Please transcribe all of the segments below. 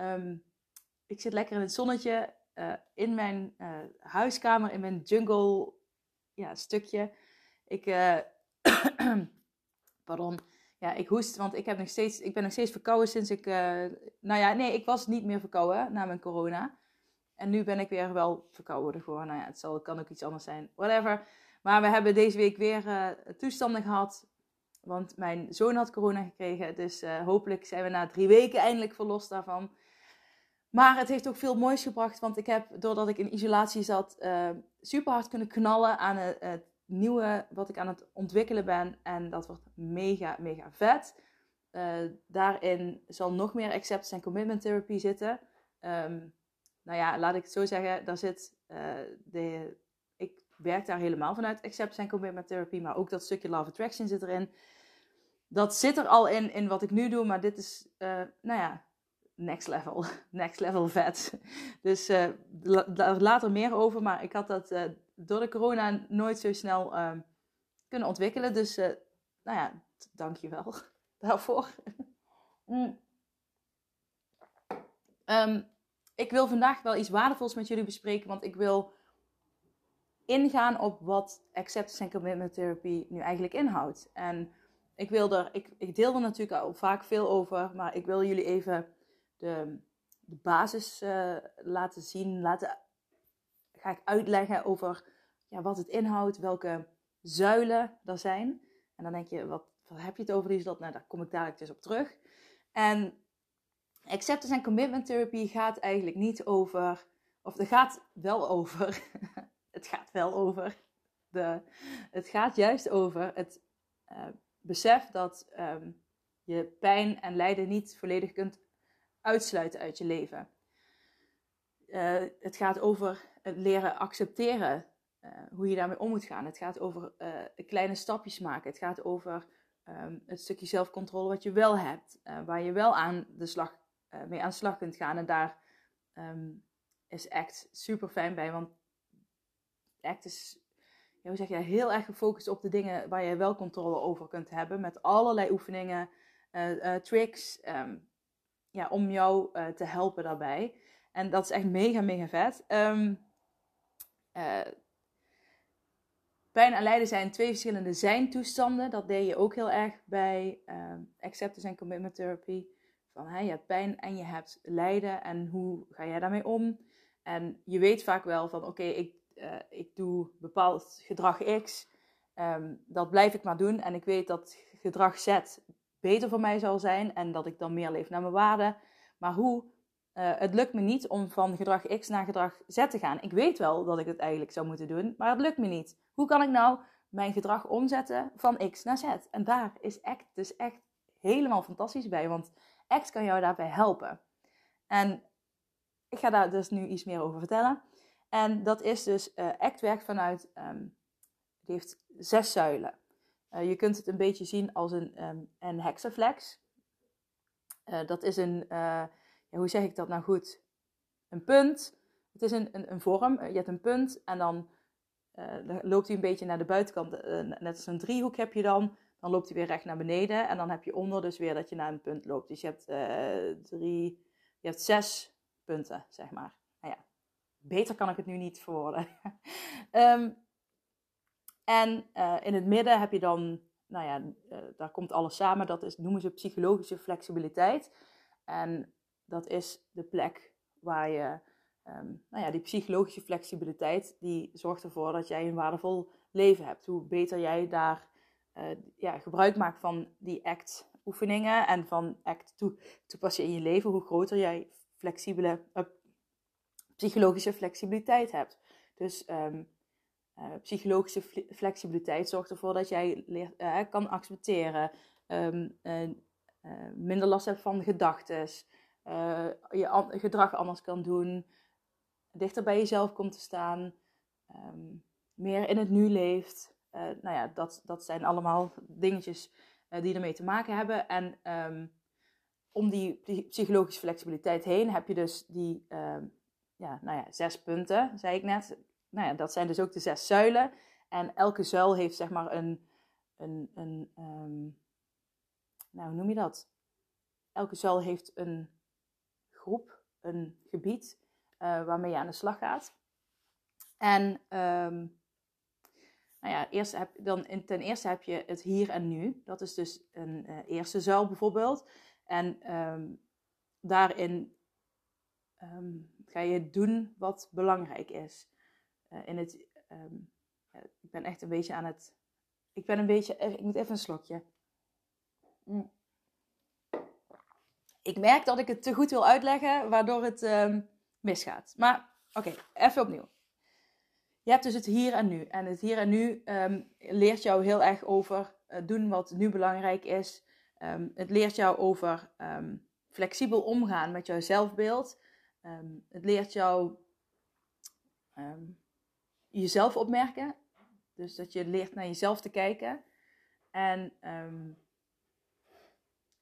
Um, ik zit lekker in het zonnetje uh, in mijn uh, huiskamer, in mijn jungle ja, stukje. Ik, uh, pardon, ja, ik hoest, want ik, heb nog steeds, ik ben nog steeds verkouden sinds ik, nou ja, nee, ik was niet meer verkouden na mijn corona. En nu ben ik weer wel verkouden gewoon. Nou ja, het zal, kan ook iets anders zijn, whatever. Maar we hebben deze week weer toestanden gehad want mijn zoon had corona gekregen. Dus hopelijk zijn we na drie weken eindelijk verlost daarvan. Maar het heeft ook veel moois gebracht, want ik heb, doordat ik in isolatie zat, uh, super hard kunnen knallen aan het, nieuwe wat ik aan het ontwikkelen ben. En dat wordt mega, mega vet. Uh, daarin zal nog meer acceptance en commitment therapy zitten. Um, nou ja, laat ik het zo zeggen, daar zit uh, de, ik werk daar helemaal vanuit acceptance en commitment therapy, maar ook dat stukje love attraction zit erin. Dat zit er al in, in wat ik nu doe, maar dit is, nou ja, next level. Next level vet. Dus uh, daar later meer over. Maar ik had dat uh, door de corona nooit zo snel uh, kunnen ontwikkelen. Dus uh, nou ja, dankjewel daarvoor. mm. um, ik wil vandaag wel iets waardevols met jullie bespreken. Want ik wil ingaan op wat acceptance en commitment therapy nu eigenlijk inhoudt. En ik wil er, ik, ik deel er natuurlijk al vaak veel over. Maar ik wil jullie even de, de basis uh, laten zien. Laten, ga ik uitleggen over ja, wat het inhoudt, welke zuilen er zijn. En dan denk je, wat, heb je het over? Dat? Nou, daar kom ik dadelijk dus op terug. En acceptance en commitment therapy gaat eigenlijk niet over, of het gaat wel over, het gaat wel over, de, het gaat juist over het uh, besef dat um, je pijn en lijden niet volledig kunt uitsluiten uit je leven. Uh, het gaat over het leren accepteren uh, hoe je daarmee om moet gaan. Het gaat over uh, kleine stapjes maken. Het gaat over um, het stukje zelfcontrole wat je wel hebt, waar je wel aan de slag, mee aan de slag kunt gaan. En daar um, is ACT super fijn bij, want ACT is ja, hoe zeg je, heel erg gefocust op de dingen waar je wel controle over kunt hebben. Met allerlei oefeningen, tricks, um, ja, om jou uh, te helpen daarbij. En dat is echt mega, mega vet. Um, uh, pijn en lijden zijn twee verschillende zijn-toestanden. Dat deed je ook heel erg bij um, acceptance en commitment therapy. Van hè, je hebt pijn en je hebt lijden en hoe ga jij daarmee om? En je weet vaak wel van oké, ik, uh, ik doe bepaald gedrag X. Um, dat blijf ik maar doen. En ik weet dat gedrag Z beter voor mij zal zijn en dat ik dan meer leef naar mijn waarden. Maar hoe? Uh, het lukt me niet om van gedrag X naar gedrag Z te gaan. Ik weet wel dat ik het eigenlijk zou moeten doen, maar het lukt me niet. Hoe kan ik nou mijn gedrag omzetten van X naar Z? En daar is ACT dus echt helemaal fantastisch bij, want ACT kan jou daarbij helpen. En ik ga daar dus nu iets meer over vertellen. En dat is dus, uh, ACT werkt vanuit, die heeft zes zuilen. Uh, je kunt het een beetje zien als een, een hexaflex. Uh, dat is een, uh, ja, hoe zeg ik dat nou goed? Een punt. Het is een, een, een vorm. je hebt een punt en dan, dan loopt hij een beetje naar de buitenkant. net als een driehoek heb je dan. Dan loopt hij weer recht naar beneden. En dan heb je onder dus weer dat je naar een punt loopt. Dus je hebt drie, je hebt zes punten, zeg maar. Nou ja, beter kan ik het nu niet verwoorden. um, En uh, in het midden heb je dan, nou ja, uh, daar komt alles samen. Dat is, noemen ze psychologische flexibiliteit. En dat is de plek waar je, um, nou ja, die psychologische flexibiliteit, die zorgt ervoor dat jij een waardevol leven hebt. Hoe beter jij daar uh, ja, gebruik maakt van die ACT oefeningen en van ACT toe, toepassen in je leven, hoe groter jij flexibele, psychologische flexibiliteit hebt. Dus ehm, eh, psychologische flexibiliteit zorgt ervoor dat jij leert, uh, kan accepteren, um, minder last hebt van gedachten, je gedrag anders kan doen, dichter bij jezelf komt te staan, um, meer in het nu leeft. nou ja, dat, dat zijn allemaal dingetjes die ermee te maken hebben. En om die psychologische flexibiliteit heen heb je dus die ja, nou ja, zes punten, zei ik net nou ja, dat zijn dus ook de zes zuilen. En elke zuil heeft zeg maar een, een, een ehm, nou hoe noem je dat? Elke zuil heeft een groep, een gebied uh, waarmee je aan de slag gaat. En um, nou ja, eerst heb, dan, ten eerste heb je het hier en nu. Dat is dus een uh, eerste zuil bijvoorbeeld. En um, daarin ga je doen wat belangrijk is. Eh, het. Ehm, ik ben echt een beetje aan het. Ik ben een beetje. Ik moet even een slokje. Mm. Ik merk dat ik het te goed wil uitleggen, waardoor het ehm, misgaat. Maar oké, even opnieuw. Je hebt dus het hier en nu. En het hier en nu um, leert jou heel erg over uh, doen wat nu belangrijk is. het leert jou over flexibel omgaan met jouw zelfbeeld. het leert jou jezelf opmerken. Dus dat je leert naar jezelf te kijken. En um,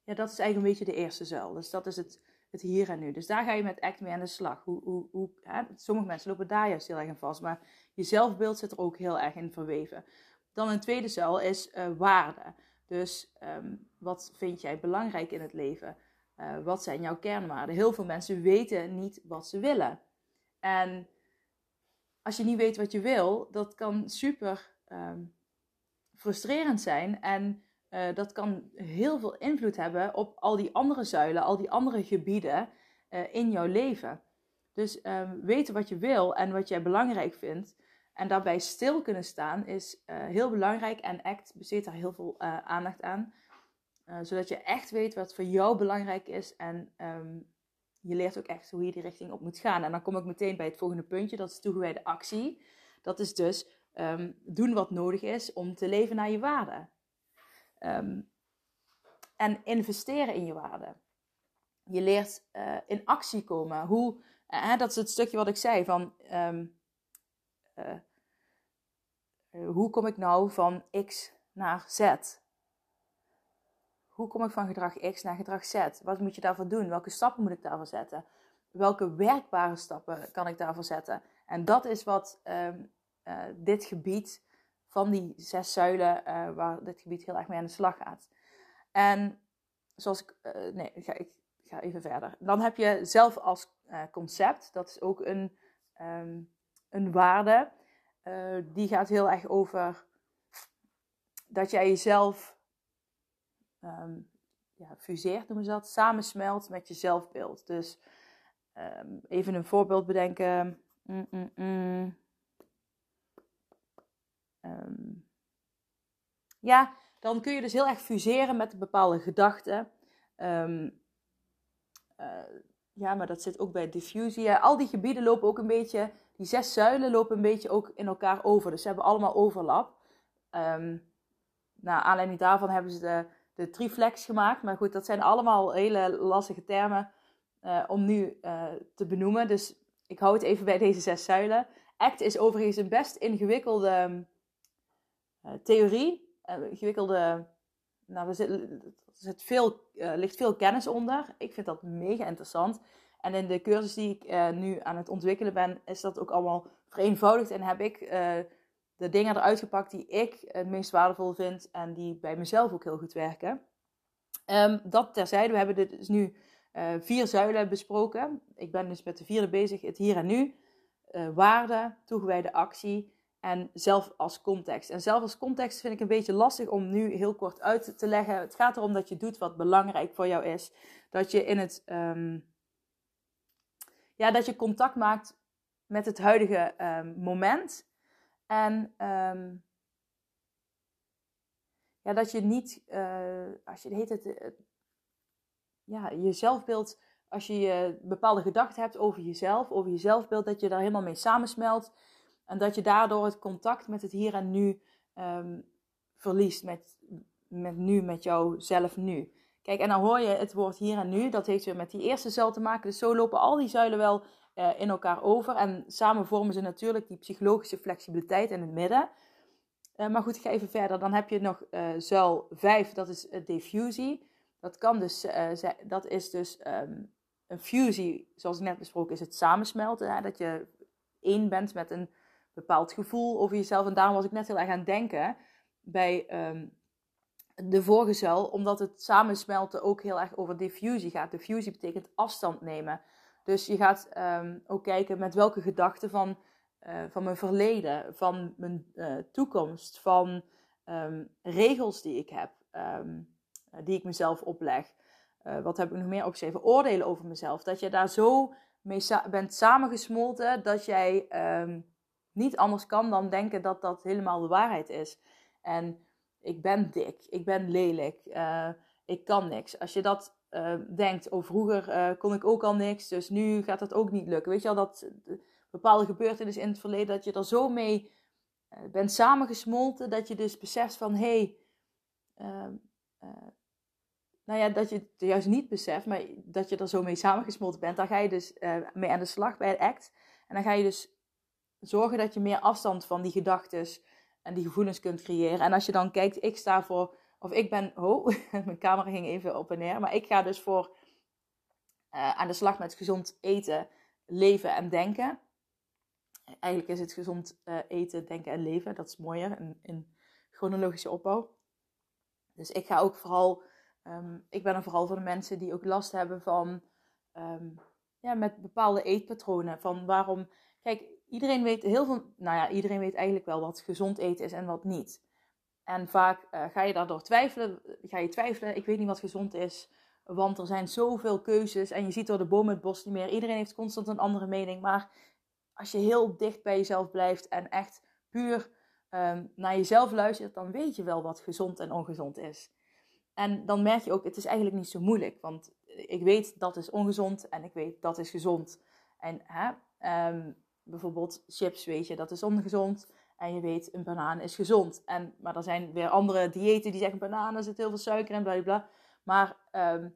ja, dat is eigenlijk een beetje de eerste zuil. Dus dat is het, het hier en nu. Dus daar ga je met ACT mee aan de slag. Hoe, hoe, hoe? Sommige mensen lopen daar juist heel erg in vast. Maar je zelfbeeld zit er ook heel erg in verweven. Dan een tweede zuil is uh, waarde. Dus um, wat vind jij belangrijk in het leven? Uh, wat zijn jouw kernwaarden? Heel veel mensen weten niet wat ze willen. En als je niet weet wat je wil, dat kan super ehm, frustrerend zijn. En uh, dat kan heel veel invloed hebben op al die andere zuilen, al die andere gebieden uh, in jouw leven. Dus um, weten wat je wil en wat jij belangrijk vindt. En daarbij stil kunnen staan is uh, heel belangrijk. En ACT besteedt daar heel veel aandacht aan. zodat je echt weet wat voor jou belangrijk is. En um, je leert ook echt hoe je die richting op moet gaan. En dan kom ik meteen bij het volgende puntje, dat is toegewijde actie. Dat is dus um, doen wat nodig is om te leven naar je waarde. Um, en investeren in je waarde. Je leert uh, in actie komen. Hoe, uh, dat is het stukje wat ik zei van um, uh, hoe kom ik nou van X naar Z? Hoe kom ik van gedrag X naar gedrag Z? Wat moet je daarvoor doen? Welke stappen moet ik daarvoor zetten? Welke werkbare stappen kan ik daarvoor zetten? En dat is wat um, uh, dit gebied van die zes zuilen, uh, waar dit gebied heel erg mee aan de slag gaat. En zoals ik, uh, nee, ga, ik ga even verder. Dan heb je zelf als concept, dat is ook een, um, een waarde. die gaat heel erg over dat jij jezelf um, ja, fuseert, noemen ze dat, samensmelt met je zelfbeeld. Dus um, even een voorbeeld bedenken. Mm, mm, mm. Um, ja, dan kun je dus heel erg fuseren met bepaalde gedachten. Uh, ja, maar dat zit ook bij diffusie. Al die gebieden lopen ook een beetje, die zes zuilen lopen een beetje ook in elkaar over. Dus ze hebben allemaal overlap. Um, naar aanleiding daarvan hebben ze de de triflex gemaakt. Maar goed, dat zijn allemaal hele lastige termen uh, om nu uh, te benoemen. Dus ik hou het even bij deze zes zuilen. ACT is overigens een best ingewikkelde uh, theorie. ingewikkelde, nou, er zit, zit veel, ligt veel kennis onder. Ik vind dat mega interessant. En in de cursus die ik nu aan het ontwikkelen ben, is dat ook allemaal vereenvoudigd. En heb ik de dingen eruit gepakt die ik het meest waardevol vind en die bij mezelf ook heel goed werken. Um, dat terzijde, we hebben dus nu uh, vier zuilen besproken. Ik ben dus met de vierde bezig, het hier en nu, uh, waarde, toegewijde actie en zelf als context. En zelf als context vind ik een beetje lastig om nu heel kort uit te leggen. Het gaat erom dat je doet wat belangrijk voor jou is. Dat je in het, um, ja, dat je contact maakt met het huidige um, moment en um, ja, dat je niet, uh, als je heet het, uh, ja, je zelfbeeld als je bepaalde gedachten hebt over jezelf, over je zelfbeeld, dat je daar helemaal mee samensmelt. En dat je daardoor het contact met het hier en nu um, verliest. Met, met nu, met jouzelf nu. Kijk, en dan hoor je het woord hier en nu. Dat heeft weer met die eerste zuil te maken. Dus zo lopen al die zuilen wel uh, in elkaar over. En samen vormen ze natuurlijk die psychologische flexibiliteit in het midden. Uh, maar goed, ik ga even verder. Dan heb je nog uh, zuil 5, dat is diffusie. Dat, kan dus, dat is dus um, een fusie, zoals ik net besproken, is het samensmelten. Hè? Dat je één bent met een bepaald gevoel over jezelf. En daarom was ik net heel erg aan het denken bij um, de vorige zuil, omdat het samensmelten ook heel erg over diffusie gaat. Diffusie betekent afstand nemen. Dus je gaat um, ook kijken met welke gedachten van, uh, van mijn verleden, van mijn uh, toekomst, van um, regels die ik heb, die ik mezelf opleg. Uh, wat heb ik nog meer opgeschreven? Oordelen over mezelf. Dat je daar zo mee bent samengesmolten dat jij niet anders kan dan denken dat dat helemaal de waarheid is. En ik ben dik, ik ben lelijk, ik kan niks. Als je dat uh, denkt, oh vroeger uh, kon ik ook al niks, dus nu gaat dat ook niet lukken. Weet je al dat bepaalde gebeurtenissen in het verleden, dat je er zo mee bent samengesmolten, dat je dus beseft van, hé, hey, nou ja, dat je het juist niet beseft, maar dat je er zo mee samengesmolten bent, dan ga je dus mee aan de slag bij het act. En dan ga je dus zorgen dat je meer afstand van die gedachten en die gevoelens kunt creëren. En als je dan kijkt, ik sta voor, of ik ben, oh, mijn camera ging even op en neer, maar ik ga dus voor uh, aan de slag met gezond eten, leven en denken. Eigenlijk is het gezond uh, eten, denken en leven, dat is mooier in, chronologische opbouw. Dus ik ga ook vooral, um, ik ben er vooral voor de mensen die ook last hebben van, um, ja, met bepaalde eetpatronen. Van waarom, kijk, iedereen weet heel veel, nou ja, iedereen weet eigenlijk wel wat gezond eten is en wat niet. En vaak uh, ga je daardoor twijfelen, ga je twijfelen, ik weet niet wat gezond is, want er zijn zoveel keuzes en je ziet door de bomen het bos niet meer. Iedereen heeft constant een andere mening, maar als je heel dicht bij jezelf blijft en echt puur um, naar jezelf luistert, dan weet je wel wat gezond en ongezond is. En dan merk je ook, het is eigenlijk niet zo moeilijk, want ik weet dat is ongezond en ik weet dat is gezond. En hè, um, bijvoorbeeld chips, weet je, dat is ongezond. En je weet, een banaan is gezond. En, maar er zijn weer andere diëten die zeggen, bananen zit heel veel suiker in, bla bla. Maar um,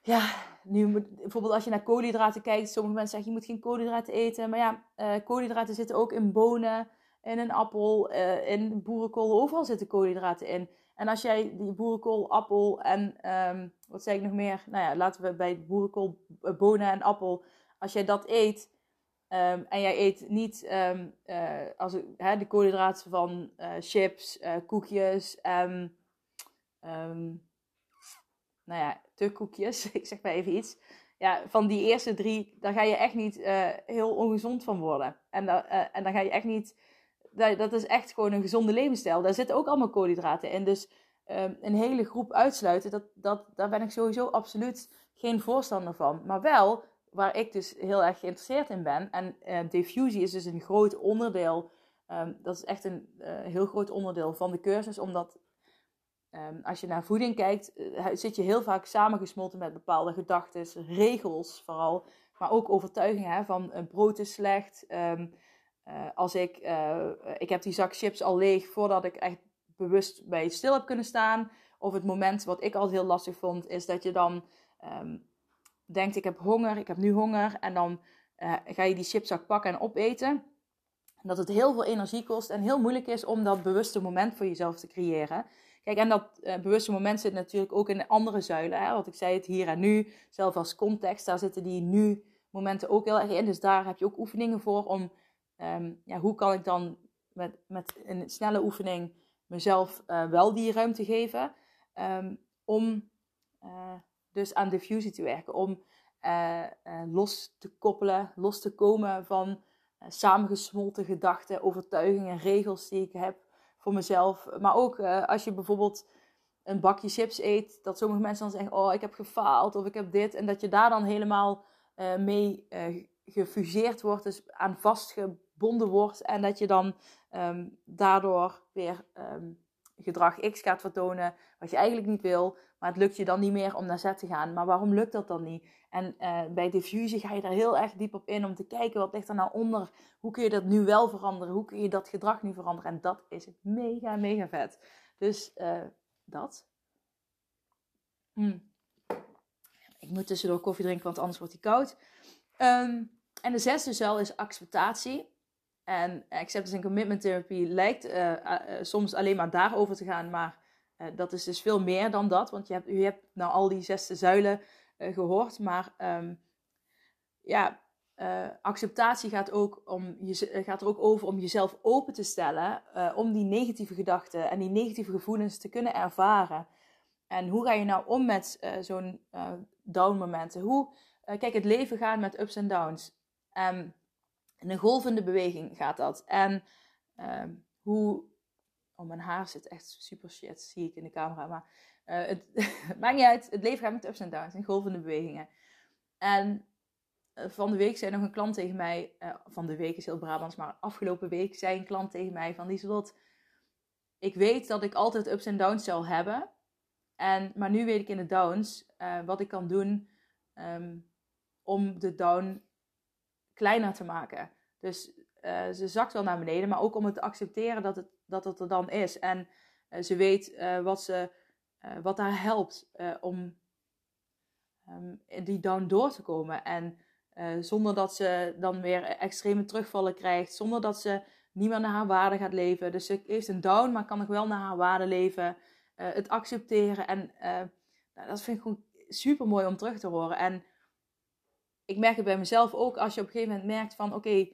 ja, nu moet, bijvoorbeeld als je naar koolhydraten kijkt, sommige mensen zeggen, je moet geen koolhydraten eten. Maar ja, uh, koolhydraten zitten ook in bonen, in een appel, uh, in boerenkool, overal zitten koolhydraten in. En als jij die boerenkool, appel en, um, wat zeg ik nog meer? Nou ja, laten we bij boerenkool, eh, bonen en appel, als jij dat eet, Um, en jij eet niet um, uh, als, de koolhydraten van uh, chips, uh, koekjes, um, nou ja, de koekjes, ik zeg maar even iets. Ja, van die eerste drie, daar ga je echt niet heel ongezond van worden. En, en dan ga je echt niet, dat, dat, is echt gewoon een gezonde levensstijl. Daar zitten ook allemaal koolhydraten in. Dus een hele groep uitsluiten, dat, dat, daar ben ik sowieso absoluut geen voorstander van. Maar wel waar ik dus heel erg geïnteresseerd in ben. En uh, diffusie is dus een groot onderdeel. Um, dat is echt een uh, heel groot onderdeel van de cursus. Omdat um, als je naar voeding kijkt, uh, zit je heel vaak samengesmolten met bepaalde gedachten, regels vooral. Maar ook overtuigingen hè, van brood is slecht. Um, als ik, ik heb die zak chips al leeg voordat ik echt bewust bij stil heb kunnen staan. Of het moment wat ik altijd heel lastig vond, is dat je dan denkt ik heb honger, ik heb nu honger. En dan uh, ga je die chipzak pakken en opeten. Dat het heel veel energie kost en heel moeilijk is om dat bewuste moment voor jezelf te creëren. Kijk, en dat uh, bewuste moment zit natuurlijk ook in andere zuilen. Hè? Want ik zei het hier en nu, zelf als context, daar zitten die nu momenten ook heel erg in. Dus daar heb je ook oefeningen voor om, um, ja, hoe kan ik dan met, met een snelle oefening mezelf uh, wel die ruimte geven. Um, om dus aan diffusie te werken. Om uh, uh, los te koppelen, los te komen van uh, samengesmolten gedachten, overtuigingen, regels die ik heb voor mezelf. Maar ook als je bijvoorbeeld een bakje chips eet, dat sommige mensen dan zeggen: Oh, ik heb gefaald of ik heb dit. En dat je daar dan helemaal mee gefuseerd wordt, dus aan vastgebonden wordt. En dat je dan um, daardoor weer um, gedrag X gaat vertonen, wat je eigenlijk niet wil. Maar het lukt je dan niet meer om naar Z te gaan. Maar waarom lukt dat dan niet? En uh, bij diffusie ga je daar heel erg diep op in om te kijken wat ligt er nou onder. Hoe kun je dat nu wel veranderen? Hoe kun je dat gedrag nu veranderen? En dat is mega, mega vet. Dus uh, dat. Hmm. Ik moet tussendoor koffie drinken, want anders wordt hij koud. Um, en de zesde zuil is acceptatie. En acceptance and commitment therapy lijkt uh, soms alleen maar daarover te gaan, maar uh, dat is dus veel meer dan dat. Want je hebt, je hebt nou al die zesde zuilen gehoord, maar um, ja, acceptatie gaat, ook om je, gaat er ook over om jezelf open te stellen om die negatieve gedachten en die negatieve gevoelens te kunnen ervaren. En hoe ga je nou om met zo'n down momenten? Hoe, kijk, het leven gaat met ups en downs. Um, in een golvende beweging gaat dat. En uh, hoe. Oh, mijn haar zit echt super shit, zie ik in de camera. Maar uh, het maakt niet uit. Het leven gaat met ups en downs in golvende bewegingen. En uh, van de week zei nog een klant tegen mij. Uh, van de week is heel Brabants, maar afgelopen week zei een klant tegen mij: van Lieselot, ik weet dat ik altijd ups en downs zal hebben. En, maar nu weet ik in de downs wat ik kan doen um, om de down kleiner te maken. Dus ze zakt wel naar beneden, maar ook om het te accepteren dat het, dat het er dan is. En uh, ze weet uh, wat, ze, wat haar helpt om um, die down door te komen. En zonder dat ze dan weer extreme terugvallen krijgt, zonder dat ze niet meer naar haar waarde gaat leven. Dus ze heeft een down, maar kan nog wel naar haar waarde leven. het accepteren. En nou, dat vind ik gewoon super mooi om terug te horen. En ik merk het bij mezelf ook als je op een gegeven moment merkt van oké, eh,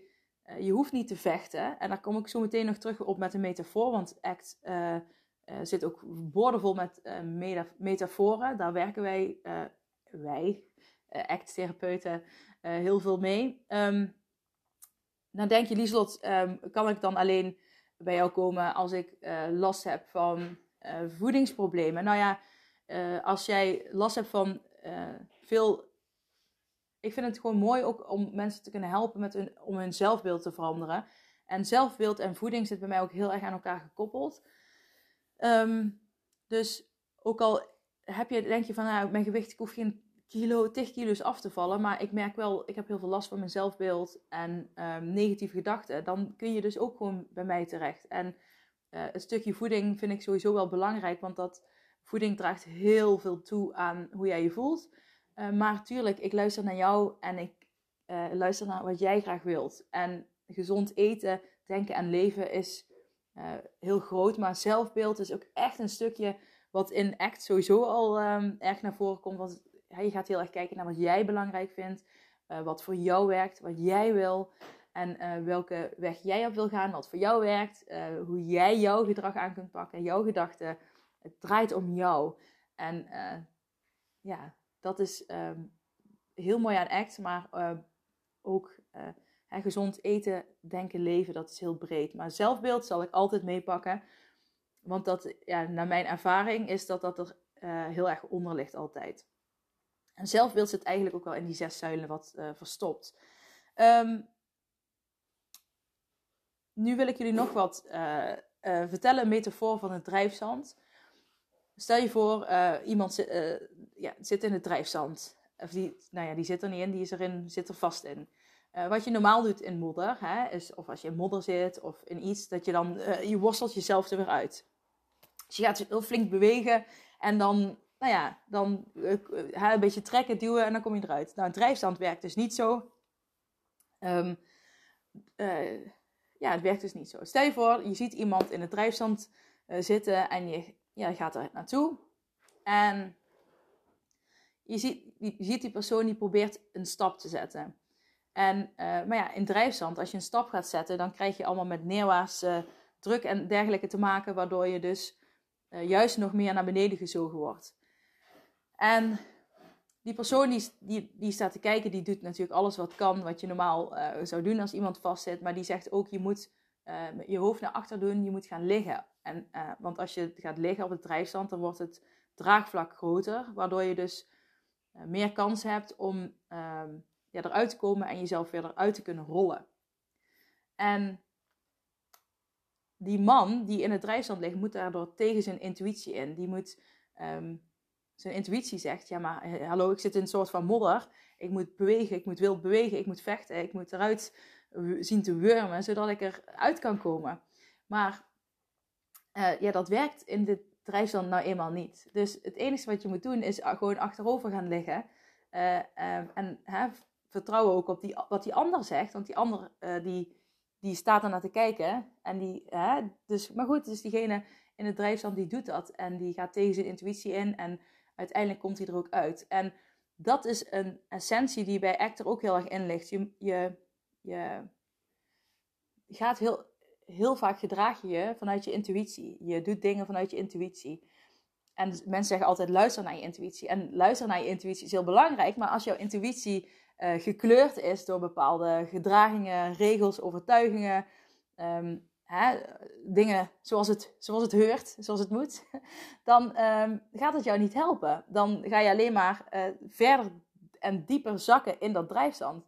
je hoeft niet te vechten. En daar kom ik zo meteen nog terug op met een metafoor, want ACT uh, uh, zit ook boordevol met metaforen. Daar werken wij, wij ACT-therapeuten, heel veel mee. Um, dan denk je, Lieslot, um, kan ik dan alleen bij jou komen als ik last heb van voedingsproblemen? Nou ja, als jij last hebt van veel ik vind het gewoon mooi ook om mensen te kunnen helpen met hun, om hun zelfbeeld te veranderen. En zelfbeeld en voeding zit bij mij ook heel erg aan elkaar gekoppeld. Um, dus ook al heb je, denk je van, nou, mijn gewicht, ik hoef geen kilo, 10 kilo's af te vallen. Maar ik merk wel, ik heb heel veel last van mijn zelfbeeld en um, negatieve gedachten. Dan kun je dus ook gewoon bij mij terecht. En uh, het stukje voeding vind ik sowieso wel belangrijk, want dat voeding draagt heel veel toe aan hoe jij je voelt. Uh, maar tuurlijk, ik luister naar jou en ik uh, luister naar wat jij graag wilt. En gezond eten, denken en leven is uh, heel groot. Maar zelfbeeld is ook echt een stukje wat in ACT sowieso al um, erg naar voren komt. Want je gaat heel erg kijken naar wat jij belangrijk vindt. wat voor jou werkt, wat jij wil. En welke weg jij op wil gaan, wat voor jou werkt. hoe jij jouw gedrag aan kunt pakken, jouw gedachten. Het draait om jou. En ja, dat is um, heel mooi aan ACT, maar uh, ook uh, gezond eten, denken, leven, dat is heel breed. Maar zelfbeeld zal ik altijd meepakken. Want dat, ja, naar mijn ervaring is dat dat er uh, heel erg onder ligt altijd. En zelfbeeld zit eigenlijk ook wel in die zes zuilen wat verstopt. Um, nu wil ik jullie nog wat vertellen, een metafoor van het drijfzand. Stel je voor, iemand ja, zit in het drijfzand. Of die, nou ja, die zit er niet in, die is erin, zit er vast in. Uh, wat je normaal doet in modder, hè, is of als je in modder zit of in iets, dat je dan, je worstelt jezelf er weer uit. Dus je gaat heel flink bewegen en dan, nou ja, dan een beetje trekken, duwen en dan kom je eruit. Nou, een drijfstand werkt dus niet zo. Um, ja, het werkt dus niet zo. Stel je voor, je ziet iemand in het drijfstand zitten en je ja, gaat er naartoe. En je ziet, je ziet die persoon die probeert een stap te zetten. En, uh, maar ja, in drijfzand, als je een stap gaat zetten, dan krijg je allemaal met neerwaartse druk en dergelijke te maken, waardoor je dus uh, juist nog meer naar beneden gezogen wordt. En die persoon die, die, die staat te kijken, die doet natuurlijk alles wat kan, wat je normaal uh, zou doen als iemand vastzit. Maar die zegt ook, je moet je hoofd naar achter doen, je moet gaan liggen. En, want als je gaat liggen op het drijfzand, dan wordt het draagvlak groter, waardoor je dus uh, meer kans hebt om um, ja, eruit te komen en jezelf weer eruit te kunnen rollen. En die man die in het drijfstand ligt, moet daardoor tegen zijn intuïtie in. Die moet um, zijn intuïtie zegt, ja maar eh, hallo, ik zit in een soort van modder. Ik moet bewegen, ik moet wild bewegen, ik moet vechten, ik moet eruit zien te wurmen, zodat ik eruit kan komen. Maar uh, ja, dat werkt in de drijfstand nou eenmaal niet. Dus het enige wat je moet doen is gewoon achterover gaan liggen. Uh, en hè, vertrouwen ook op die, wat die ander zegt. Want die ander die, die staat er naar te kijken. En die, hè, dus, maar goed, dus diegene in het drijfstand die doet dat. En die gaat tegen zijn intuïtie in. En uiteindelijk komt hij er ook uit. En dat is een essentie die bij Actor ook heel erg in ligt. Je, je, je gaat heel, heel vaak gedraag je je vanuit je intuïtie. Je doet dingen vanuit je intuïtie. En mensen zeggen altijd luister naar je intuïtie. En luisteren naar je intuïtie is heel belangrijk. Maar als jouw intuïtie uh, gekleurd is door bepaalde gedragingen, regels, overtuigingen, um, hè, dingen zoals het, zoals het heurt, zoals het moet, dan um, gaat het jou niet helpen. Dan ga je alleen maar uh, verder en dieper zakken in dat drijfstand.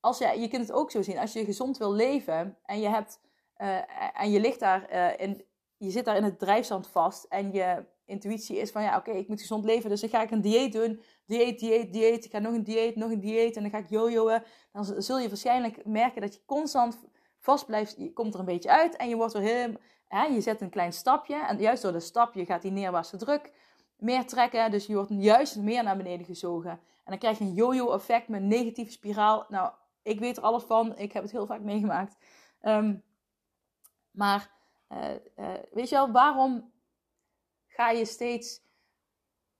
Als je, je kunt het ook zo zien, als je gezond wil leven en je, hebt, uh, en je ligt daar in, je zit daar in het drijfstand vast en je intuïtie is van ja, oké, ik moet gezond leven, dus dan ga ik een dieet doen. Dieet, dieet, dieet. Ik ga nog een dieet, nog een dieet en dan ga ik jojoen. Dan zul je waarschijnlijk merken dat je constant vast blijft. Je komt er een beetje uit en je wordt weer je zet een klein stapje en juist door de stapje gaat die neerwaartse druk meer trekken. Dus je wordt juist meer naar beneden gezogen. En dan krijg je een jojo effect met negatieve spiraal. Nou, ik weet er alles van. Ik heb het heel vaak meegemaakt. Um, maar uh, uh, weet je wel, waarom ga je steeds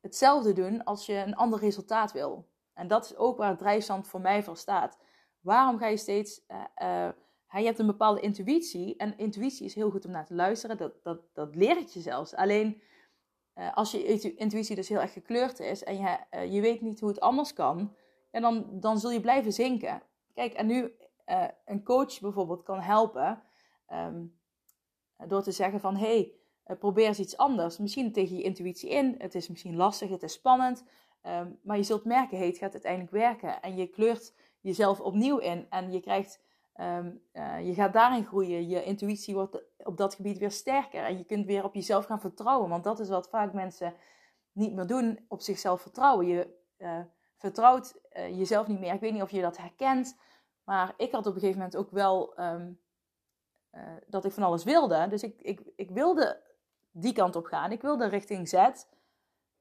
hetzelfde doen als je een ander resultaat wil. En dat is ook waar het drijfstand voor mij voor staat. Waarom ga je steeds. Uh, je hebt een bepaalde intuïtie. En intuïtie is heel goed om naar te luisteren. Dat, dat, dat leer ik je zelfs. Alleen als je intuïtie dus heel erg gekleurd is. en je, je weet niet hoe het anders kan. Dan, dan zul je blijven zinken. Kijk, en nu een coach bijvoorbeeld kan helpen. Um, door te zeggen van. Hey, uh, probeer eens iets anders. Misschien tegen je intuïtie in. Het is misschien lastig, het is spannend. Um, maar je zult merken, hey, het gaat uiteindelijk werken. En je kleurt jezelf opnieuw in. En je krijgt, um, uh, je gaat daarin groeien. Je intuïtie wordt op dat gebied weer sterker. En je kunt weer op jezelf gaan vertrouwen. Want dat is wat vaak mensen niet meer doen. Op zichzelf vertrouwen. Je uh, vertrouwt jezelf niet meer. Ik weet niet of je dat herkent. Maar ik had op een gegeven moment ook wel... Um, dat ik van alles wilde. Dus ik, ik, ik wilde die kant op gaan. Ik wilde richting Z.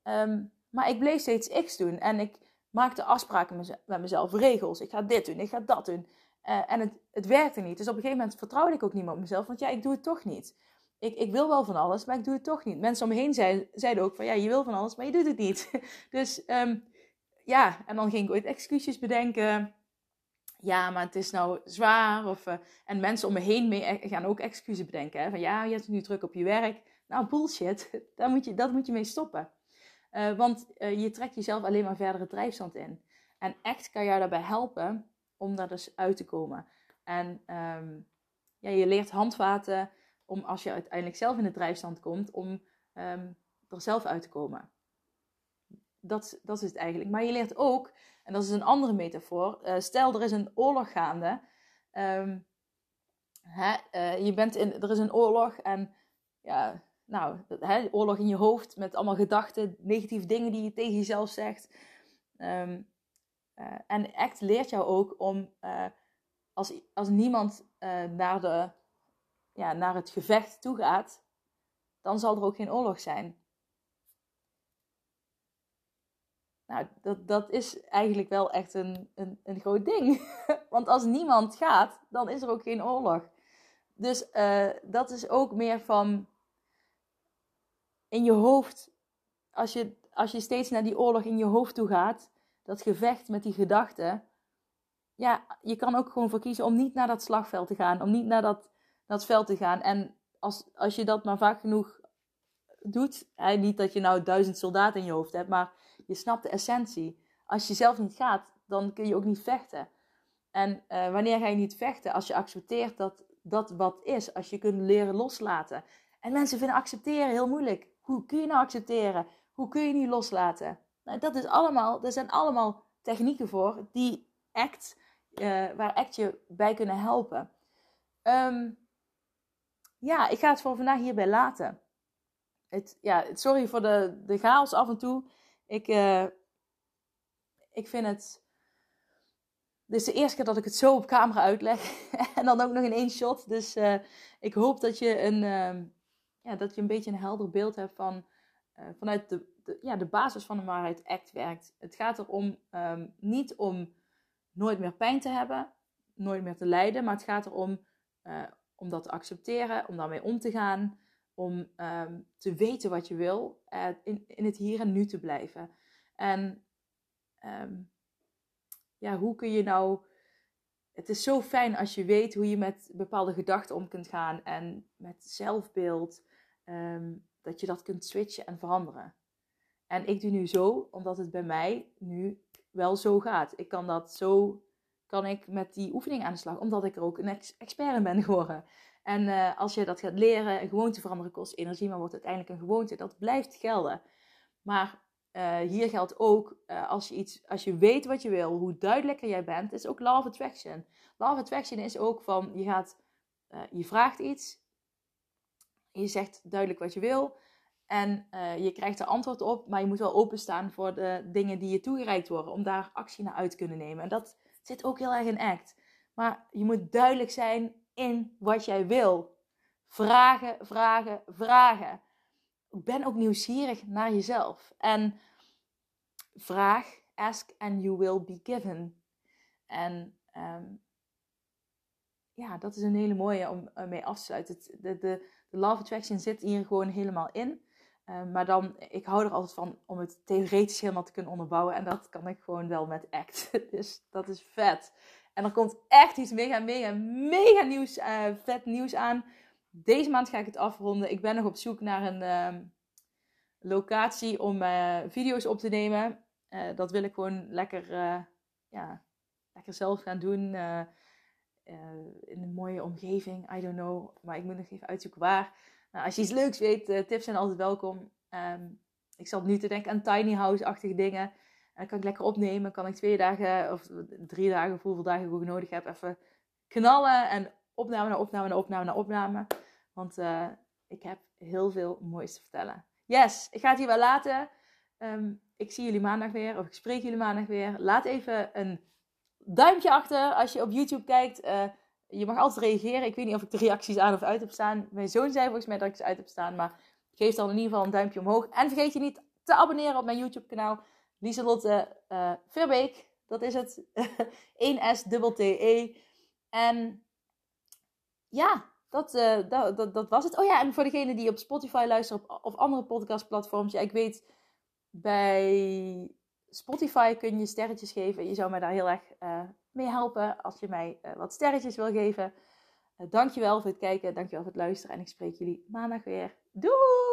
Um, maar ik bleef steeds X doen. En ik maakte afspraken met mezelf, regels. Ik ga dit doen, ik ga dat doen. Uh, en het, het werkte niet. Dus op een gegeven moment vertrouwde ik ook niet meer op mezelf. Want ja, ik doe het toch niet. Ik, ik wil wel van alles, maar ik doe het toch niet. Mensen om me heen zei, zeiden ook van ja, je wil van alles, maar je doet het niet. dus um, ja, en dan ging ik ooit excuses bedenken. Ja, maar het is nou zwaar. Of, uh, en mensen om me heen mee gaan ook excuses bedenken. Hè? Van ja, je hebt nu druk op je werk. Nou, bullshit. Daar moet je, dat moet je mee stoppen. Uh, want je trekt jezelf alleen maar verder het drijfstand in. En echt kan jou daarbij helpen om daar dus uit te komen. En um, ja, je leert handvaten om als je uiteindelijk zelf in het drijfstand komt, om um, er zelf uit te komen. Dat, dat is het eigenlijk. Maar je leert ook, en dat is een andere metafoor, uh, stel er is een oorlog gaande. Um, hè, je bent in, er is een oorlog en ja, nou, hè, oorlog in je hoofd met allemaal gedachten, negatieve dingen die je tegen jezelf zegt. Um, uh, en ACT leert jou ook om, als, als niemand naar, de, ja, naar het gevecht toe gaat, dan zal er ook geen oorlog zijn. Nou, dat, dat is eigenlijk wel echt een, een, een groot ding. Want als niemand gaat, dan is er ook geen oorlog. Dus dat is ook meer van in je hoofd, als je, als je steeds naar die oorlog in je hoofd toe gaat, dat gevecht met die gedachten, ja, je kan ook gewoon voor kiezen om niet naar dat slagveld te gaan, om niet naar dat, dat veld te gaan. En als, als je dat maar vaak genoeg doet, hè, niet dat je nou duizend soldaten in je hoofd hebt, maar je snapt de essentie. Als je zelf niet gaat, dan kun je ook niet vechten. En uh, wanneer ga je niet vechten? Als je accepteert dat dat wat is, als je kunt leren loslaten. En mensen vinden accepteren heel moeilijk. Hoe kun je nou accepteren? Hoe kun je niet loslaten? Nou, dat is allemaal, er zijn allemaal technieken voor die ACT, uh, waar ACT je bij kunnen helpen. Um, ja, ik ga het voor vandaag hierbij laten. Het, ja, sorry voor de, de chaos af en toe. Ik, uh, ik vind het. Dit is de eerste keer dat ik het zo op camera uitleg. en dan ook nog in één shot. Dus uh, ik hoop dat je, een, uh, ja, dat je een beetje een helder beeld hebt van. vanuit de, ja, de basis van de waarheid act werkt. Het gaat erom um, niet om nooit meer pijn te hebben, nooit meer te lijden. Maar het gaat erom om dat te accepteren, om daarmee om te gaan om ehm, te weten wat je wil, uh, in, in het hier en nu te blijven. En ehm, ja, hoe kun je nou. Het is zo fijn als je weet hoe je met bepaalde gedachten om kunt gaan en met zelfbeeld, um, dat je dat kunt switchen en veranderen. En ik doe nu zo, omdat het bij mij nu wel zo gaat. Ik kan dat zo, kan ik met die oefening aan de slag, omdat ik er ook een expert in ben geworden. En uh, als je dat gaat leren, een gewoonte veranderen kost energie, maar wordt uiteindelijk een gewoonte. Dat blijft gelden. Maar uh, hier geldt ook, uh, als, je iets, als je weet wat je wil, hoe duidelijker jij bent, is ook law of attraction. Law of attraction is ook van, je, gaat, je vraagt iets, je zegt duidelijk wat je wil en je krijgt er antwoord op, maar je moet wel openstaan voor de dingen die je toegereikt worden, om daar actie naar uit te kunnen nemen. En dat zit ook heel erg in act. Maar je moet duidelijk zijn in wat jij wil. Vragen, vragen, vragen. Ben ook nieuwsgierig naar jezelf. En vraag, ask and you will be given. En um, ja, dat is een hele mooie om mee af te sluiten. De, de, de Love Attraction zit hier gewoon helemaal in. Um, maar dan, ik hou er altijd van om het theoretisch helemaal te kunnen onderbouwen. En dat kan ik gewoon wel met act. Dus dat is vet. En er komt echt iets mega, mega, mega nieuws, uh, vet nieuws aan. Deze maand ga ik het afronden. Ik ben nog op zoek naar een uh, locatie om uh, video's op te nemen. Eh, dat wil ik gewoon lekker, ja, lekker zelf gaan doen. in een mooie omgeving, I don't know. Maar ik moet nog even uitzoeken waar. Nou, als je iets leuks weet, tips zijn altijd welkom. Um, ik zat nu te denken aan tiny house-achtige dingen. En kan ik lekker opnemen. Kan ik twee dagen of drie dagen, of hoeveel dagen ik ook nodig heb, even knallen. En opname naar opname naar opname naar opname. Want uh, ik heb heel veel moois te vertellen. Yes, ik ga het hier wel laten. Um, ik zie jullie maandag weer. Of ik spreek jullie maandag weer. Laat even een duimpje achter als je op YouTube kijkt. Uh, je mag altijd reageren. Ik weet niet of ik de reacties aan of uit heb staan. Mijn zoon zei volgens mij dat ik ze uit heb staan. Maar geef dan in ieder geval een duimpje omhoog. En vergeet je niet te abonneren op mijn YouTube kanaal. Lieselotte uh, Verbeek. Dat is het. 1S-T-E. En ja, dat, uh, dat, dat, dat, was het. Oh ja, en voor degene die op Spotify luisteren of, of andere podcastplatforms. Ja, ik weet, bij Spotify kun je sterretjes geven. Je zou mij daar heel erg uh, mee helpen als je mij wat sterretjes wil geven. dankjewel voor het kijken, dankjewel voor het luisteren. En ik spreek jullie maandag weer. Doeg!